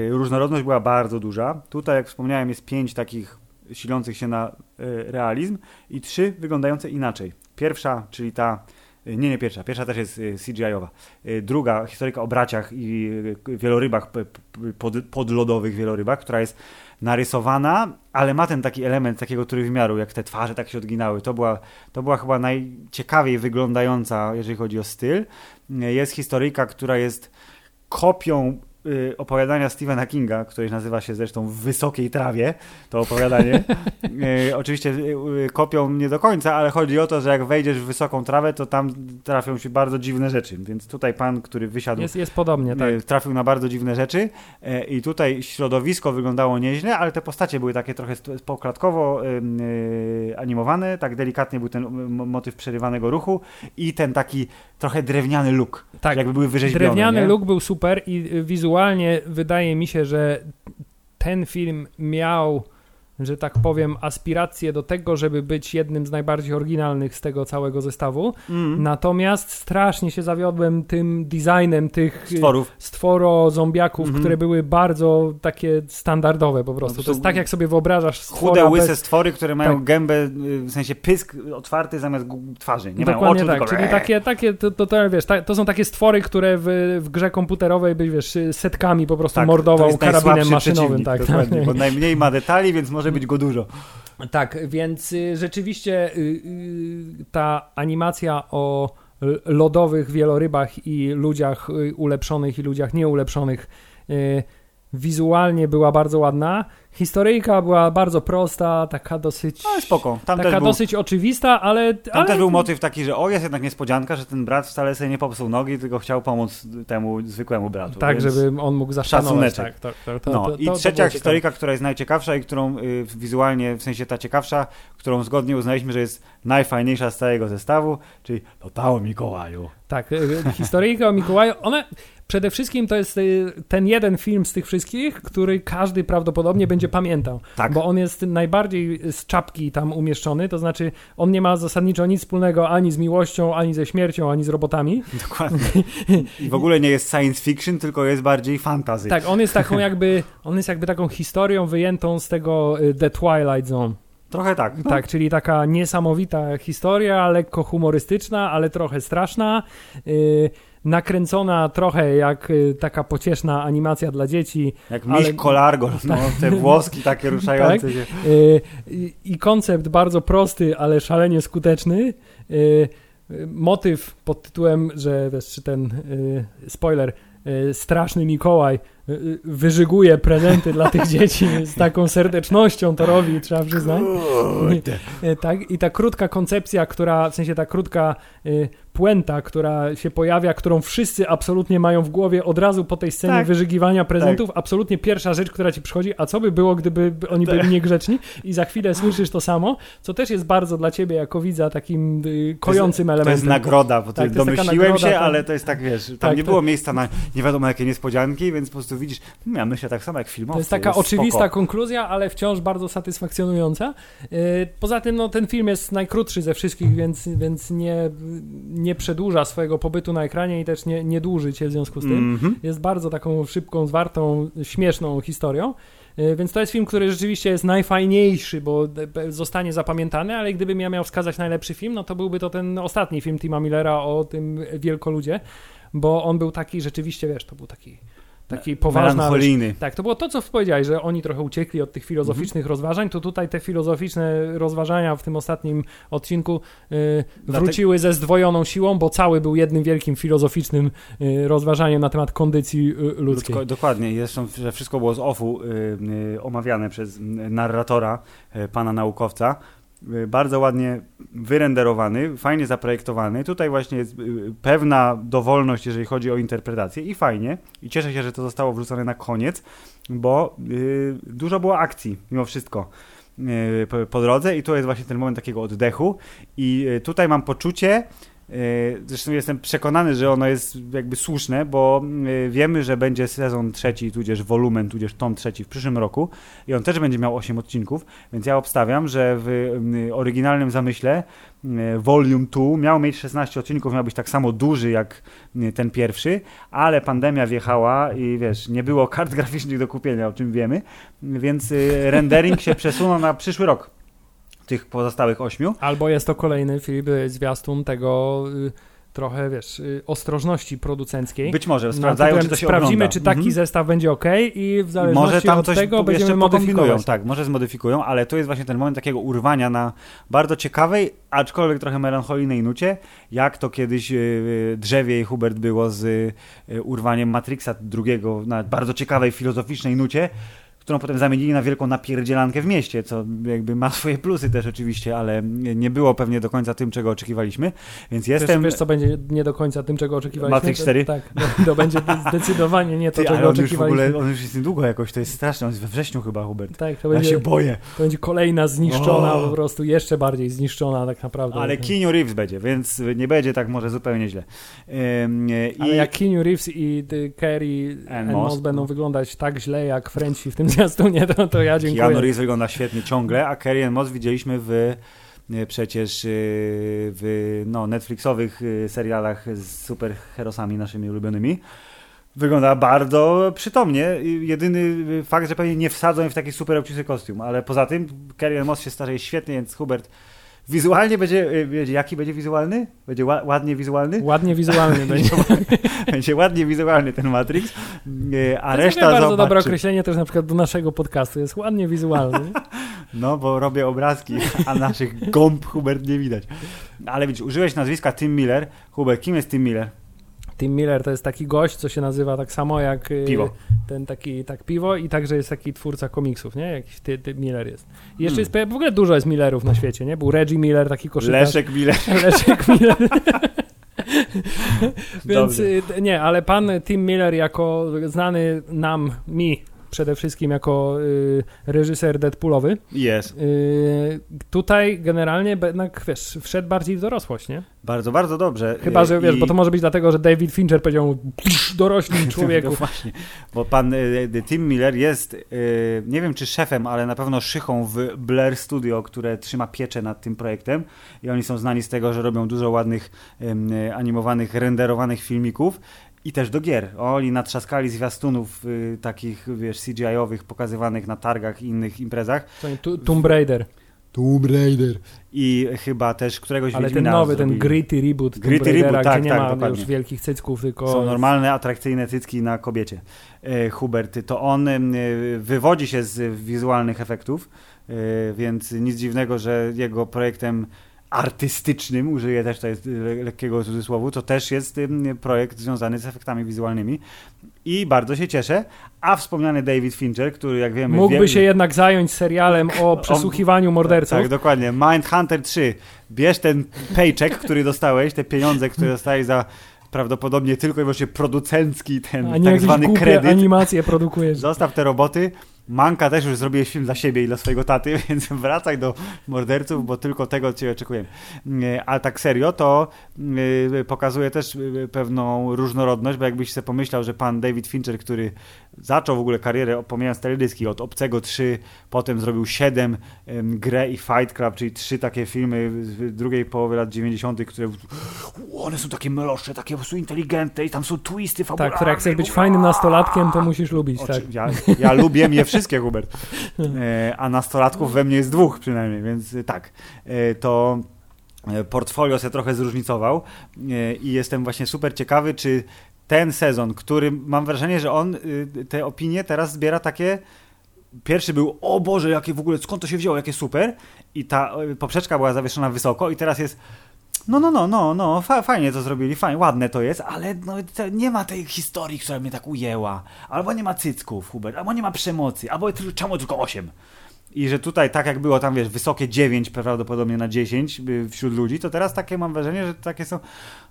różnorodność była bardzo duża. Tutaj, jak wspomniałem, jest pięć takich silących się na realizm i trzy wyglądające inaczej. Pierwsza, czyli ta nie, nie pierwsza. Pierwsza też jest y, CGI-owa. Druga, historyka o braciach i wielorybach, pod, podlodowych wielorybach, która jest narysowana, ale ma ten taki element takiego trójwymiaru, jak te twarze tak się odginały. To była, to była chyba najciekawiej wyglądająca, jeżeli chodzi o styl. Jest historyjka, która jest kopią opowiadania Stephena Kinga, które nazywa się zresztą W wysokiej trawie, to opowiadanie. y, oczywiście y, kopią nie do końca, ale chodzi o to, że jak wejdziesz w wysoką trawę, to tam trafią się bardzo dziwne rzeczy. Więc tutaj pan, który wysiadł. Jest, jest podobnie, y, tak. Trafił na bardzo dziwne rzeczy i tutaj środowisko wyglądało nieźle, ale te postacie były takie trochę poklatkowo animowane, tak delikatnie był ten motyw przerywanego ruchu i ten taki trochę drewniany look. Tak, jakby były wyrzeźbione. Drewniany nie? look był super i wizualnie wydaje mi się, że ten film miał że tak powiem, aspiracje do tego, żeby być jednym z najbardziej oryginalnych z tego całego zestawu. Mm. Natomiast strasznie się zawiodłem tym designem tych stworów, stworo zombiaków, mm -hmm. które były bardzo takie standardowe po prostu. No, to jest tak, jak sobie wyobrażasz stwora Chude, łyse bez... stwory, które mają tak. gębę, w sensie pysk otwarty zamiast twarzy. Nie Dokładnie mają oczu, tak, tylko... czyli takie, takie to, to, to wiesz, ta, to są takie stwory, które w, w grze komputerowej byś, wiesz, setkami po prostu tak, mordował karabinem maszynowym. Tak, tak. bo najmniej ma detali, więc może może być go dużo. Tak, więc y, rzeczywiście y, y, ta animacja o lodowych wielorybach i ludziach ulepszonych i ludziach nieulepszonych wizualnie była bardzo ładna. Historyjka była bardzo prosta, taka dosyć. No, spoko. Tam taka dosyć był, oczywista, ale. Tam ale... też był motyw taki, że o, jest jednak niespodzianka, że ten brat wcale sobie nie popsuł nogi, tylko chciał pomóc temu zwykłemu bratu. Tak, żeby on mógł zaszanować. Tak, to, to, to, no. I trzecia historyjka, która jest najciekawsza i którą y, wizualnie, w sensie ta ciekawsza, którą zgodnie uznaliśmy, że jest najfajniejsza z całego zestawu, czyli Totało Mikołaju. Tak, y, historyjka o Mikołaju, one Przede wszystkim to jest y, ten jeden film z tych wszystkich, który każdy prawdopodobnie będzie pamiętał. Tak. Bo on jest najbardziej z czapki tam umieszczony, to znaczy on nie ma zasadniczo nic wspólnego ani z miłością, ani ze śmiercią, ani z robotami. Dokładnie. I w ogóle nie jest science fiction, tylko jest bardziej fantasy. Tak, on jest taką jakby, on jest jakby taką historią wyjętą z tego y, The Twilight Zone. Trochę tak. No. Tak, czyli taka niesamowita historia, lekko humorystyczna, ale trochę straszna. Yy, nakręcona trochę jak y, taka pocieszna animacja dla dzieci. Jak miś ale... kolargo, no, te włoski takie ruszające tak? się. Y, I koncept bardzo prosty, ale szalenie skuteczny. Y, motyw pod tytułem, że czy ten spoiler, straszny Mikołaj wyżyguje prezenty dla tych dzieci z taką serdecznością to robi, trzeba przyznać. tak, I ta krótka koncepcja, która, w sensie ta krótka puenta, która się pojawia, którą wszyscy absolutnie mają w głowie od razu po tej scenie tak. wyżygiwania prezentów. Tak. Absolutnie pierwsza rzecz, która ci przychodzi, a co by było, gdyby oni byli tak. niegrzeczni? I za chwilę słyszysz to samo, co też jest bardzo dla ciebie jako widza takim y, kojącym to jest, elementem. To jest nagroda, bo tak, domyśliłem nagroda, się, ale to jest tak, wiesz, tam tak, nie było miejsca na nie wiadomo jakie niespodzianki, więc po prostu widzisz, hmm, ja myślę tak samo jak filmowcy. To jest taka jest oczywista spoko. konkluzja, ale wciąż bardzo satysfakcjonująca. Y, poza tym, no, ten film jest najkrótszy ze wszystkich, więc, więc nie nie przedłuża swojego pobytu na ekranie i też nie, nie dłuży cię w związku z tym. Mm -hmm. Jest bardzo taką szybką, zwartą, śmieszną historią. E, więc to jest film, który rzeczywiście jest najfajniejszy, bo zostanie zapamiętany, ale gdybym ja miał wskazać najlepszy film, no to byłby to ten ostatni film Tima Millera o tym wielkoludzie, bo on był taki rzeczywiście, wiesz, to był taki taki poważny. Melancholijny. Tak, to było to, co powiedziałeś, że oni trochę uciekli od tych filozoficznych -hmm. rozważań, to tutaj te filozoficzne rozważania w tym ostatnim odcinku y, wróciły ze zdwojoną siłą, bo cały był jednym wielkim filozoficznym y, rozważaniem na temat kondycji y, ludzkiej. Ludzko, dokładnie, zresztą, że wszystko było z OFU y, y, omawiane przez narratora, pana naukowca, bardzo ładnie wyrenderowany, fajnie zaprojektowany. Tutaj właśnie jest y, pewna dowolność, jeżeli chodzi o interpretację i fajnie. I cieszę się, że to zostało wrzucone na koniec, bo yy, dużo było akcji mimo wszystko. y, po, drodze i to jest właśnie ten moment takiego oddechu i y, tutaj mam poczucie, y, Zresztą jestem przekonany, że ono jest jakby słuszne, bo y, wiemy, że będzie sezon trzeci, tudzież wolumen, tudzież tom trzeci w przyszłym roku i on też będzie miał 8 odcinków, więc ja obstawiam, że w oryginalnym zamyśle Volume 2 miał mieć 16 odcinków, miał być tak samo duży jak ten pierwszy, ale pandemia wjechała i wiesz, nie było kart graficznych do kupienia, o czym wiemy, więc y, rendering się przesunął na przyszły rok tych pozostałych ośmiu. Albo jest to kolejny Filip y, zwiastun tego y, trochę, wiesz, y, ostrożności producenckiej. Być może, Nad sprawdzają, czy to się Sprawdzimy, ogląda. czy taki Mhm. zestaw będzie ok i w zależności Może tam od coś tego jeszcze będziemy pokomplikują, modyfikować. tak, może zmodyfikują, ale to jest właśnie ten moment takiego urwania na bardzo ciekawej, aczkolwiek trochę melancholijnej nucie, jak to kiedyś yy, drzewie i Hubert było z yy, urwaniem Matrixa drugiego na bardzo ciekawej, filozoficznej nucie, którą potem zamienili na wielką napierdzielankę w mieście, co jakby ma swoje plusy też oczywiście, ale nie było pewnie do końca tym, czego oczekiwaliśmy, więc Wiesz, jestem... wiesz, co będzie nie do końca tym, czego oczekiwaliśmy? Matrix 4? Tak, no, to będzie zdecydowanie nie to, Ty, czego ale on już w oczekiwaliśmy. ogóle, on już jest niedługo jakoś, to jest straszne, on jest we wrześniu chyba, Hubert. Tak, to Ja będzie, się boję. to będzie kolejna zniszczona, O! po prostu jeszcze bardziej zniszczona tak naprawdę. Ale Keanu Reeves będzie, więc nie będzie tak może zupełnie źle. Ym, I Ale jak Keanu Reeves i y, Kerry And and Moss, będą wyglądać tak źle jak Frenci w tym zwiastunie, to, to ja dziękuję. Keanu Reeves wygląda świetnie ciągle, a Carrie Moss widzieliśmy w e, przecież e, w no, Netflixowych e, serialach z superherosami naszymi ulubionymi. Wygląda bardzo przytomnie. Jedyny fakt, że pewnie nie wsadzą jej w taki super obcisły kostium, ale poza tym Carrie Moss się starzeje świetnie, więc Hubert wizualnie będzie, e, będzie jaki będzie wizualny? Będzie ła- ładnie wizualny? Ładnie wizualnie będzie. będzie ładnie wizualny ten Matrix, e, a To jest reszta bardzo zobaczy. dobre określenie też na przykład do naszego podcastu. Jest ładnie wizualny. No, bo robię obrazki, a naszych gąb Hubert nie widać. Ale widzisz, użyłeś nazwiska Tim Miller. Hubert, kim jest Tim Miller? Tim Miller to jest taki gość, co się nazywa tak samo jak y, Piwo. ten taki tak piwo i także jest taki twórca komiksów, nie? Jakiś ty, ty Miller jest. I jeszcze Hmm. jest, w ogóle dużo jest Millerów na świecie, nie? Był Reggie Miller, taki koszykarz. Leszek Miller. Leszek Miller. Więc Dobrze. y, nie, ale pan Tim Miller jako znany nam, mi przede wszystkim jako y, reżyser Deadpoolowy, Jest. y, tutaj generalnie jednak, wiesz, wszedł bardziej w dorosłość, nie? Bardzo, bardzo dobrze. Chyba, że wiesz, I- bo to może być dlatego, że David Fincher powiedział mu, "Psz, dorośli człowieku. No właśnie, bo pan y, Tim Miller jest, y, nie wiem czy szefem, ale na pewno szychą w Blair Studio, które trzyma pieczę nad tym projektem i oni są znani z tego, że robią dużo ładnych y, animowanych, renderowanych filmików i też do gier. Oni natrzaskali zwiastunów y, takich, wiesz, CGI-owych pokazywanych na targach i innych imprezach. Tu- Tomb Raider. Tomb Raider. I chyba też któregoś Ale ten nowy, ten zrobili. gritty reboot Tomb Gritty Raidera, reboot, tak, gdzie nie tak, ma dokładnie. już wielkich cycków, tylko... Są normalne, atrakcyjne cycki na kobiecie. E, Hubert, to on e, wywodzi się z wizualnych efektów, e, więc nic dziwnego, że jego projektem artystycznym, użyję też tutaj le- lekkiego cudzysłowu, to też jest projekt związany z efektami wizualnymi i bardzo się cieszę. A wspomniany David Fincher, który jak wiemy... Mógłby wie- się jednak zająć serialem o przesłuchiwaniu morderców. Tak, dokładnie. Mindhunter 3. Bierz ten paycheck, który dostałeś, te pieniądze, które dostałeś za prawdopodobnie tylko i wyłącznie producencki ten tak zwany głupie kredyt. animacje produkujesz. Zostaw te roboty. Manka też już zrobiłeś film dla siebie i dla swojego taty, więc wracaj do morderców, bo tylko tego ciebie oczekujemy. Nie, A tak serio, to y, pokazuje też y, pewną różnorodność, bo jakbyś sobie pomyślał, że pan David Fincher, który zaczął w ogóle karierę, pomijając teledyski, od Obcego 3, potem zrobił 7, ym, Grę i Fight Club, czyli trzy takie filmy w drugiej połowie lat 90., które one są takie melosze, takie po prostu inteligentne i tam są twisty fabularne. Tak, które jak chcesz być fajnym nastolatkiem, to musisz lubić, Oczy- tak. ja, ja lubię je wszystkie, Hubert. E, a nastolatków we mnie jest dwóch przynajmniej, więc tak. E, to e, portfolio się trochę zróżnicował i jestem właśnie super ciekawy, czy ten sezon, który mam wrażenie, że on y, te opinie teraz zbiera takie. Pierwszy był, o Boże, jakie w ogóle, skąd to się wzięło, jakie super. I ta y, poprzeczka była zawieszona wysoko, i teraz jest. No, no, no, no, no, fa fajnie to zrobili, fajnie, ładne to jest, ale no, nie ma tej historii, która mnie tak ujęła. Albo nie ma cycków, Hubert, albo nie ma przemocy, albo czemu tylko 8. I że tutaj, tak jak było tam, wiesz, wysokie 9 prawdopodobnie na 10 y, wśród ludzi, to teraz takie mam wrażenie, że takie są,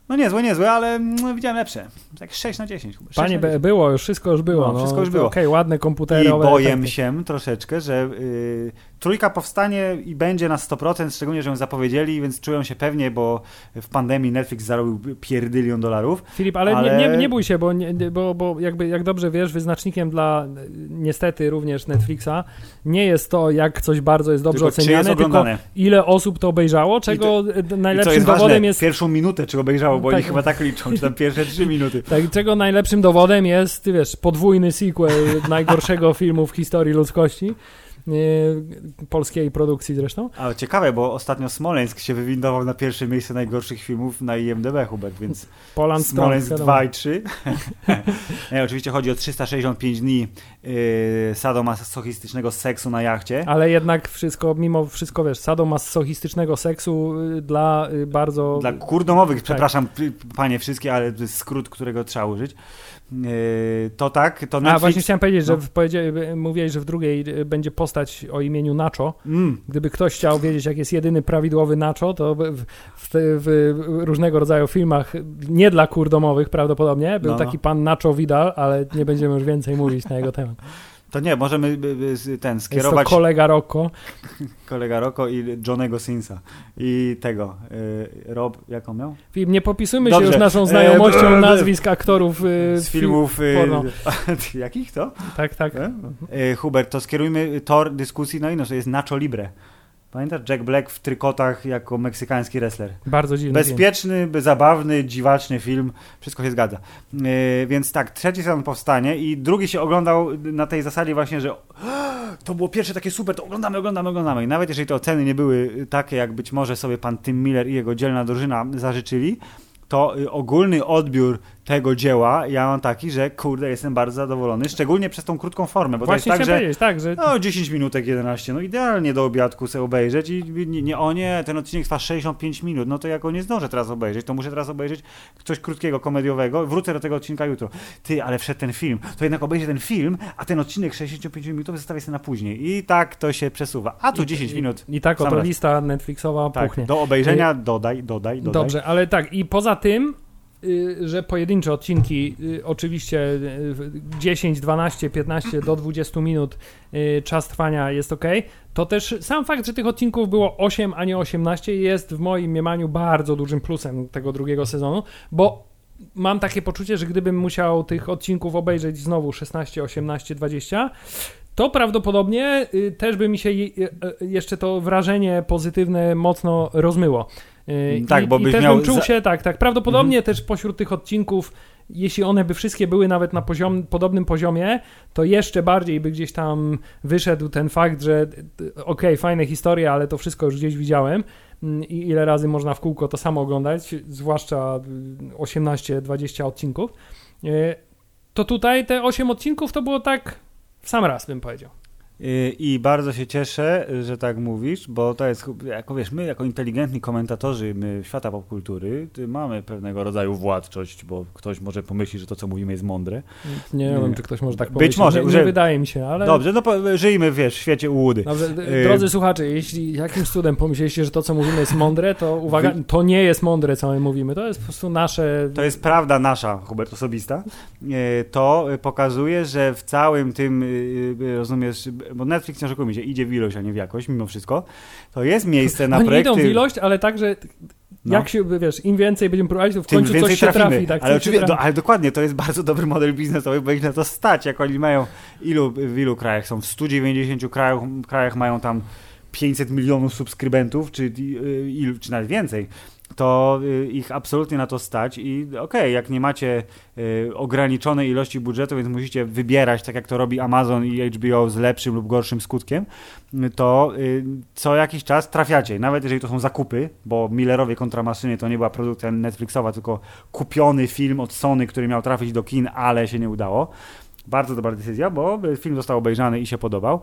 no niezłe, niezłe, ale mm, widziałem lepsze. Tak 6 na 10. Hubert, 6 Panie, na be- 10. było, już wszystko już było. No, No, wszystko już było. Okej, ładne I komputerowe boję efekty. się troszeczkę, że y, trójka powstanie i będzie na 100%, szczególnie, że ją zapowiedzieli, więc czują się pewnie, bo w pandemii Netflix zarobił pierdylion dolarów. Filip, ale, ale... Nie, nie, nie, bój się, bo, nie, bo, bo jakby, jak dobrze wiesz, wyznacznikiem dla niestety również Netflixa nie jest to, jak coś bardzo jest dobrze tylko oceniane, jest tylko ile osób to obejrzało, czego to, najlepszym jest dowodem ważne, jest... Pierwszą minutę, czy obejrzało, bo tak. oni chyba tak liczą, czy tam pierwsze trzy minuty. Tak, czego najlepszym dowodem jest, wiesz, podwójny sequel najgorszego filmu w historii ludzkości polskiej produkcji zresztą. Ale ciekawe, bo ostatnio Smoleńsk się wywindował na pierwsze miejsce najgorszych filmów na IMDb, Hubert, więc Poland Smoleńsk Strong, 2 i 3. Nie, oczywiście chodzi o 365 dni yy, sadomasochistycznego seksu na jachcie. Ale jednak wszystko, mimo wszystko, wiesz, sadomasochistycznego seksu y, dla y, bardzo... Dla kurdomowych, tak. przepraszam panie wszystkie, ale to jest skrót, którego trzeba użyć. Yy, to tak, to Netflix... A właśnie chciałem powiedzieć, no. że w, mówiłeś, że w drugiej y, będzie postać o imieniu Nacho. Mm. Gdyby ktoś chciał wiedzieć, jak jest jedyny prawidłowy Nacho, to w, w, w różnego rodzaju filmach, nie dla kurdomowych prawdopodobnie, był no. taki pan Nacho Vidal, ale nie będziemy już więcej mówić na jego temat. To nie, możemy ten skierować. Jest to kolega Rocco. kolega Rocco i Johnego Sinsa. I tego. Y, Rob, jak on miał? Film, nie popisujmy Dobrze. się już naszą znajomością e, nazwisk aktorów y, z filmów. Y, porno. jakich to? Tak, tak. E? Hubert, to skierujmy tor dyskusji, no i no, to jest Nacho Libre. Pamiętasz Jack Black w trykotach jako meksykański wrestler? Bardzo dziwny. Bezpieczny, zabawny, dziwaczny film. Wszystko się zgadza. Yy, więc tak, trzeci sezon powstanie i drugi się oglądał na tej zasadzie właśnie, że to było pierwsze takie super, to oglądamy, oglądamy, oglądamy. I nawet jeżeli te oceny nie były takie, jak być może sobie pan Tim Miller i jego dzielna drużyna zażyczyli, to y, ogólny odbiór tego dzieła ja mam taki, że kurde, jestem bardzo zadowolony, szczególnie przez tą krótką formę, bo Właśnie to jest tak, że, tak, że... No, 10 minutek 11, no idealnie do obiadku sobie obejrzeć i nie, nie, o nie, ten odcinek trwa 65 minut, no to ja go nie zdążę teraz obejrzeć, to muszę teraz obejrzeć coś krótkiego, komediowego, wrócę do tego odcinka jutro. Ty, ale wszedł ten film, to jednak obejrzę ten film, a ten odcinek 65 minut zostawię sobie na później i tak to się przesuwa, a tu 10 minut. I, i tak oto lista Netflixowa tak, puchnie. do obejrzenia dodaj, dodaj, dodaj. Dobrze, ale tak i poza tym Y, że pojedyncze odcinki, y, oczywiście 10, 12, 15 do 20 minut y, czas trwania jest ok, to też sam fakt, że tych odcinków było 8, a nie 18 jest w moim mniemaniu bardzo dużym plusem tego drugiego sezonu, bo mam takie poczucie, że gdybym musiał tych odcinków obejrzeć znowu 16, 18, 20, to prawdopodobnie też by mi się jeszcze to wrażenie pozytywne mocno rozmyło. Yy, tak, I, bo i byś też miał... bym czuł się, tak, tak. Prawdopodobnie mhm. też pośród tych odcinków, jeśli one by wszystkie były nawet na poziom, podobnym poziomie, to jeszcze bardziej by gdzieś tam wyszedł ten fakt, że okej, okay, fajne historie, ale to wszystko już gdzieś widziałem mm, i ile razy można w kółko to samo oglądać, zwłaszcza 18-20 odcinków. To tutaj te 8 odcinków to było tak sam raz, bym powiedział. I bardzo się cieszę, że tak mówisz, bo to jest, jako wiesz, my jako inteligentni komentatorzy świata popkultury mamy pewnego rodzaju władczość, bo ktoś może pomyśleć, że to, co mówimy jest mądre. Nie, nie wiem, czy ktoś może tak pomyśleć. Być może. Nie, że... nie wydaje mi się, ale... Dobrze, no żyjmy, wiesz, w świecie ułudy. Dobrze, y, drodzy słuchacze, jeśli jakimś cudem pomyśleliście, że to, co mówimy jest mądre, to uwaga, to nie jest mądre, co my mówimy, to jest po prostu nasze... To jest prawda nasza, Hubert, osobista. Y, to pokazuje, że w całym tym, y, rozumiesz, bo Netflix nie oszukujmy się, idzie w ilość, a nie w jakość, mimo wszystko, to jest miejsce na Oni projekty... idą w ilość, ale także no. jak się, wiesz, im więcej będziemy próbować, to w Tym końcu coś się trafimy. trafi. Tak, ale, oczywiście, ale dokładnie, to jest bardzo dobry model biznesowy, bo ich na to stać, jak oni mają, ilu, w ilu krajach są, w 190 krajach, krajach mają tam 500 milionów subskrybentów, czy, czy nawet więcej to y, ich absolutnie na to stać i okej, okay, jak nie macie y, ograniczonej ilości budżetu, więc musicie wybierać, tak jak to robi Amazon i HBO z lepszym lub gorszym skutkiem, to y, co jakiś czas trafiacie, nawet jeżeli to są zakupy, bo Millerowie kontra maszyny to nie była produkcja Netflixowa, tylko kupiony film od Sony, który miał trafić do kin, ale się nie udało. Bardzo dobra decyzja, bo film został obejrzany i się podobał.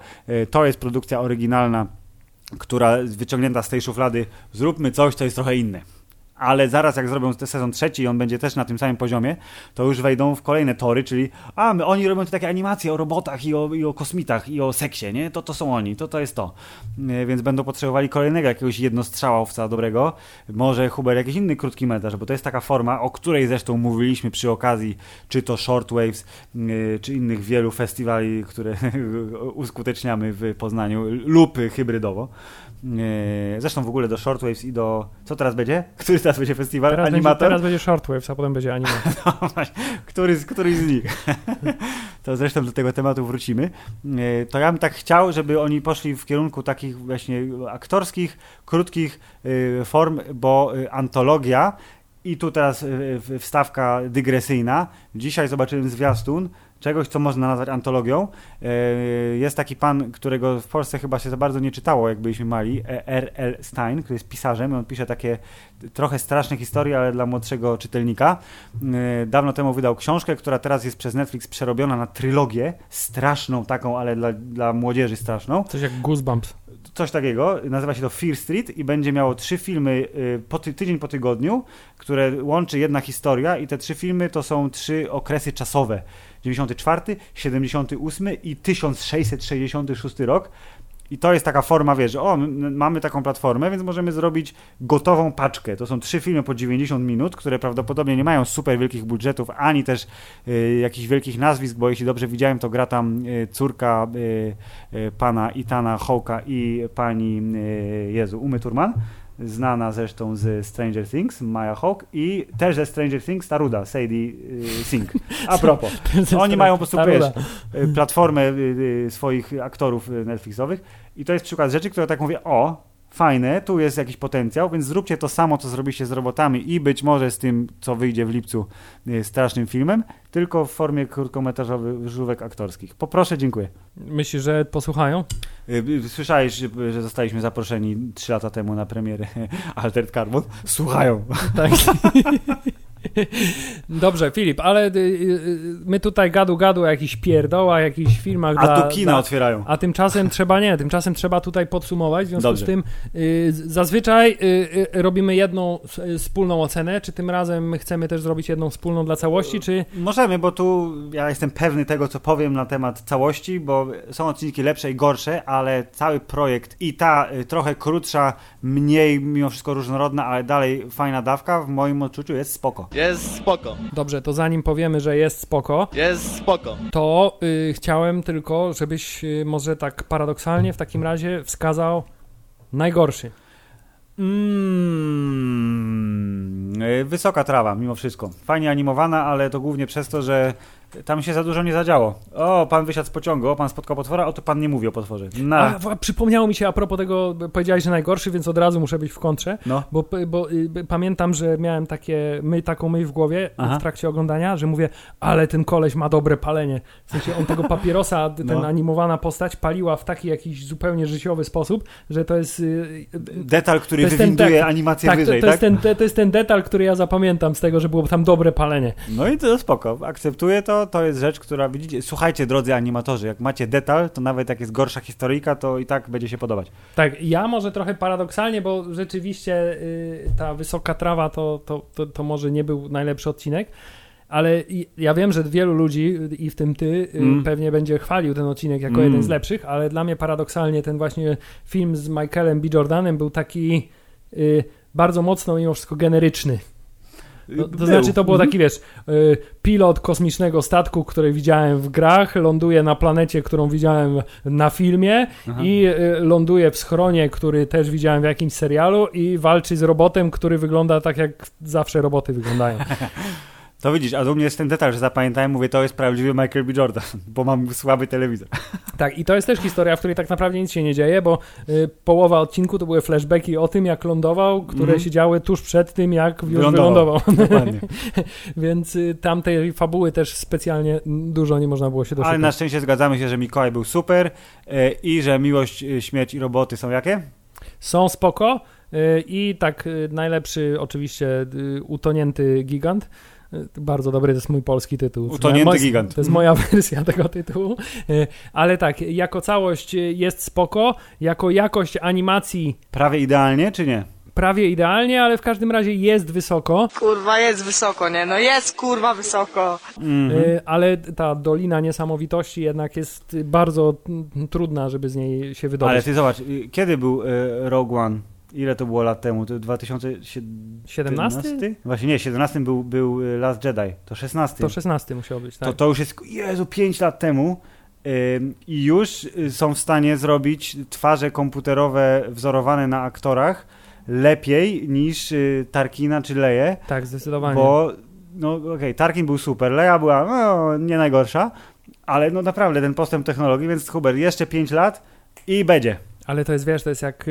To jest produkcja oryginalna która wyciągnięta z tej szuflady, zróbmy coś, co jest trochę inne ale zaraz jak zrobią sezon trzeci i on będzie też na tym samym poziomie, to już wejdą w kolejne tory, czyli a, my, oni robią te takie animacje o robotach i o, i o kosmitach i o seksie, nie? To to są oni, to to jest to. E, więc będą potrzebowali kolejnego jakiegoś jednostrzałowca dobrego, może Huber jakiś inny krótki metraż, bo to jest taka forma, o której zresztą mówiliśmy przy okazji czy to Shortwaves, e, czy innych wielu festiwali, które uskuteczniamy w Poznaniu, lub hybrydowo. E, zresztą w ogóle do Shortwaves i do. Co teraz będzie? Który teraz będzie festiwal? Teraz Animator? Będzie, teraz będzie Shortwaves, a potem będzie animator. No który, który z nich? to zresztą do tego tematu wrócimy. E, to ja bym tak chciał, żeby oni poszli w kierunku takich właśnie aktorskich, krótkich e, form, bo antologia i tu teraz wstawka dygresyjna. Dzisiaj zobaczyłem zwiastun czegoś, co można nazwać antologią. E, jest taki pan, którego w Polsce chyba się za bardzo nie czytało, jak byliśmy mali, e, R.L. Stein, który jest pisarzem. On pisze takie trochę straszne historie, ale dla młodszego czytelnika. E, dawno temu wydał książkę, która teraz jest przez Netflix przerobiona na trylogię, straszną taką, ale dla, dla młodzieży straszną. Coś jak Goosebumps coś takiego, nazywa się to Fear Street i będzie miało trzy filmy po ty tydzień po tygodniu, które łączy jedna historia i te trzy filmy to są trzy okresy czasowe. 94, 78 i 1666 rok. I to jest taka forma, wiesz, o, mamy taką platformę, więc możemy zrobić gotową paczkę. To są trzy filmy po 90 minut, które prawdopodobnie nie mają super wielkich budżetów, ani też y, jakichś wielkich nazwisk, bo jeśli dobrze widziałem, to gra tam y, córka y, y pana Itana Hołka i pani, y, Jezu, Umy Turman znana zresztą z Stranger Things, Maya Hawk i też ze Stranger Things ta ruda, Sadie y, Sink. A propos, oni mają po prostu wiesz, platformę swoich aktorów Netflixowych i to jest przykład rzeczy, które tak mówię, o, fajne, tu jest jakiś potencjał, więc zróbcie to samo, co zrobiliście z robotami i być może z tym, co wyjdzie w lipcu y, strasznym filmem, tylko w formie krótkometrażowych żółwek aktorskich. Poproszę, dziękuję. Myślisz, że posłuchają? Y, y, słyszałeś, że zostaliśmy zaproszeni trzy lata temu na premierę Altered Carbon? Słuchają. Tak. Dobrze, Filip, ale y, y, my tutaj gadu gadu o jakichś pierdołach, jakichś filmach. A dla, tu kina dla, otwierają. A tymczasem trzeba nie, tymczasem trzeba tutaj podsumować. W związku Dobrze. z tym y, zazwyczaj y, y, robimy jedną wspólną ocenę. Czy tym razem my chcemy też zrobić jedną wspólną dla całości, czy... Możemy, bo tu ja jestem pewny tego, co powiem na temat całości, bo są odcinki lepsze i gorsze, ale cały projekt i ta trochę krótsza, mniej mimo wszystko różnorodna, ale dalej fajna dawka w moim odczuciu jest spoko. Jest spoko. Dobrze, to zanim powiemy, że jest spoko, Jest spoko. to y, chciałem tylko, żebyś y, może tak paradoksalnie w takim razie wskazał najgorszy. Mm, y, wysoka trawa, mimo wszystko. Fajnie animowana, ale to głównie przez to, że tam się za dużo nie zadziało. O, pan wysiadł z pociągu, o, pan spotkał potwora, o, to pan nie mówi o potworze. A, przypomniało mi się a propos tego, powiedziałeś, że najgorszy, więc od razu muszę być w kontrze, no. bo, bo y, pamiętam, że miałem takie, my, taką myśl w głowie Aha. w trakcie oglądania, że mówię, ale ten koleś ma dobre palenie. W sensie on tego papierosa, ten no. animowana postać paliła w taki jakiś zupełnie życiowy sposób, że to jest... Y, detal, który wywinduje tak, animację tak, wyżej, to, to tak? Jest ten, to jest ten detal, który ja zapamiętam z tego, że było tam dobre palenie. No i to spoko, akceptuję to, to jest rzecz, która widzicie, słuchajcie drodzy animatorzy, jak macie detal, to nawet jak jest gorsza historyjka, to i tak będzie się podobać. Tak, ja może trochę paradoksalnie, bo rzeczywiście y, ta wysoka trawa to, to, to, to może nie był najlepszy odcinek, ale ja wiem, że wielu ludzi, i w tym ty, y, mm. pewnie będzie chwalił ten odcinek jako mm. jeden z lepszych, ale dla mnie paradoksalnie ten właśnie film z Michaelem B. Jordanem był taki y, bardzo mocno mimo wszystko generyczny. To, to znaczy, to było mhm. taki, wiesz, y, pilot kosmicznego statku, który widziałem w grach, ląduje na planecie, którą widziałem na filmie Aha. i y, ląduje w schronie, który też widziałem w jakimś serialu i walczy z robotem, który wygląda tak, jak zawsze roboty wyglądają. To widzisz, a u mnie jest ten detal, że zapamiętałem, mówię, to jest prawdziwy Michael B. Jordan, bo mam słaby telewizor. Tak, i to jest też historia, w której tak naprawdę nic się nie dzieje, bo y, połowa odcinku to były flashbacki o tym, jak lądował, które mm. się działy tuż przed tym, jak już wylądował. wylądował. Więc y, tamtej fabuły też specjalnie dużo nie można było się doszukać. Ale na szczęście zgadzamy się, że Mikołaj był super y, i że miłość, y, śmierć i roboty są jakie? Są spoko. Y, I tak y, najlepszy oczywiście utonięty gigant. Bardzo dobry, to jest mój polski tytuł. Utonięty gigant. To jest moja wersja tego tytułu. E, ale tak, jako całość jest spoko, jako jakość animacji... Prawie idealnie, czy nie? prawie idealnie, ale w każdym razie jest wysoko. Kurwa, jest wysoko, nie? No jest kurwa wysoko. Mhm. Ale ta Dolina Niesamowitości jednak jest bardzo mm, trudna, żeby z niej się wydobyć. Ale ty zobacz, y, kiedy był y, Rogue One? Ile to było lat temu? To 2017? 17? Właśnie nie, 17 był, był y, Last Jedi, to 16. To 16 musiał być, tak? to, to już jest, Jezu, 5 lat temu i już y, są w stanie zrobić twarze komputerowe wzorowane na aktorach lepiej niż y, Tarkina czy Leję, Tak, zdecydowanie. bo no okej, Tarkin był super, Leia była no, nie najgorsza, ale no naprawdę ten postęp technologii, więc Hubert, jeszcze 5 lat i będzie. Ale to jest, wiesz, to jest jak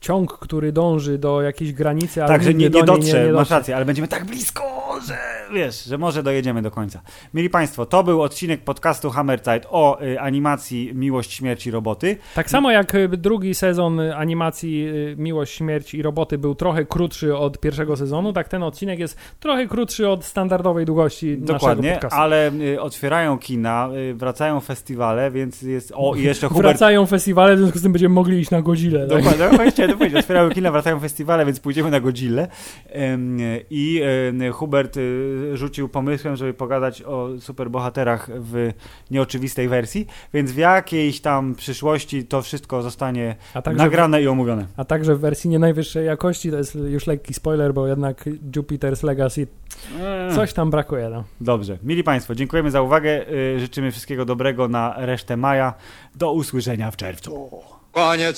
ciąg, który dąży do jakiejś granicy, ale Tak, że nie, nie dotrze, nie, nie masz rację, ale będziemy tak blisko, że wiesz, że może dojedziemy do końca. Mili Państwo, to był odcinek podcastu Hammerzeit o y, animacji Miłość, Śmierć i Roboty. Tak samo jak y, drugi sezon y, animacji y, Miłość, Śmierć i Roboty był trochę krótszy od pierwszego sezonu, tak ten odcinek jest trochę krótszy od standardowej długości Dokładnie, naszego podcastu. ale y, otwierają kina, y, wracają festiwale, więc jest... O, i jeszcze Hubert... Wracają festiwale, w związku z tym będziemy mogli iść na Godzilla. Tak? Dokładnie, no, chciałem to powiedzieć. Otwierają kina, wracają festiwale, więc pójdziemy na Godzillę. I Hubert y, rzucił pomysłem, żeby pogadać o superbohaterach w nieoczywistej wersji, więc w jakiejś tam przyszłości to wszystko zostanie także, nagrane i omówione. a także w wersji nie najwyższej jakości, to jest już lekki spoiler, bo jednak Jupiter's Legacy coś tam brakuje. No. Dobrze. Mili Państwo, dziękujemy za uwagę. Y, Życzymy wszystkiego dobrego na resztę maja. Do usłyszenia w czerwcu. Koniec.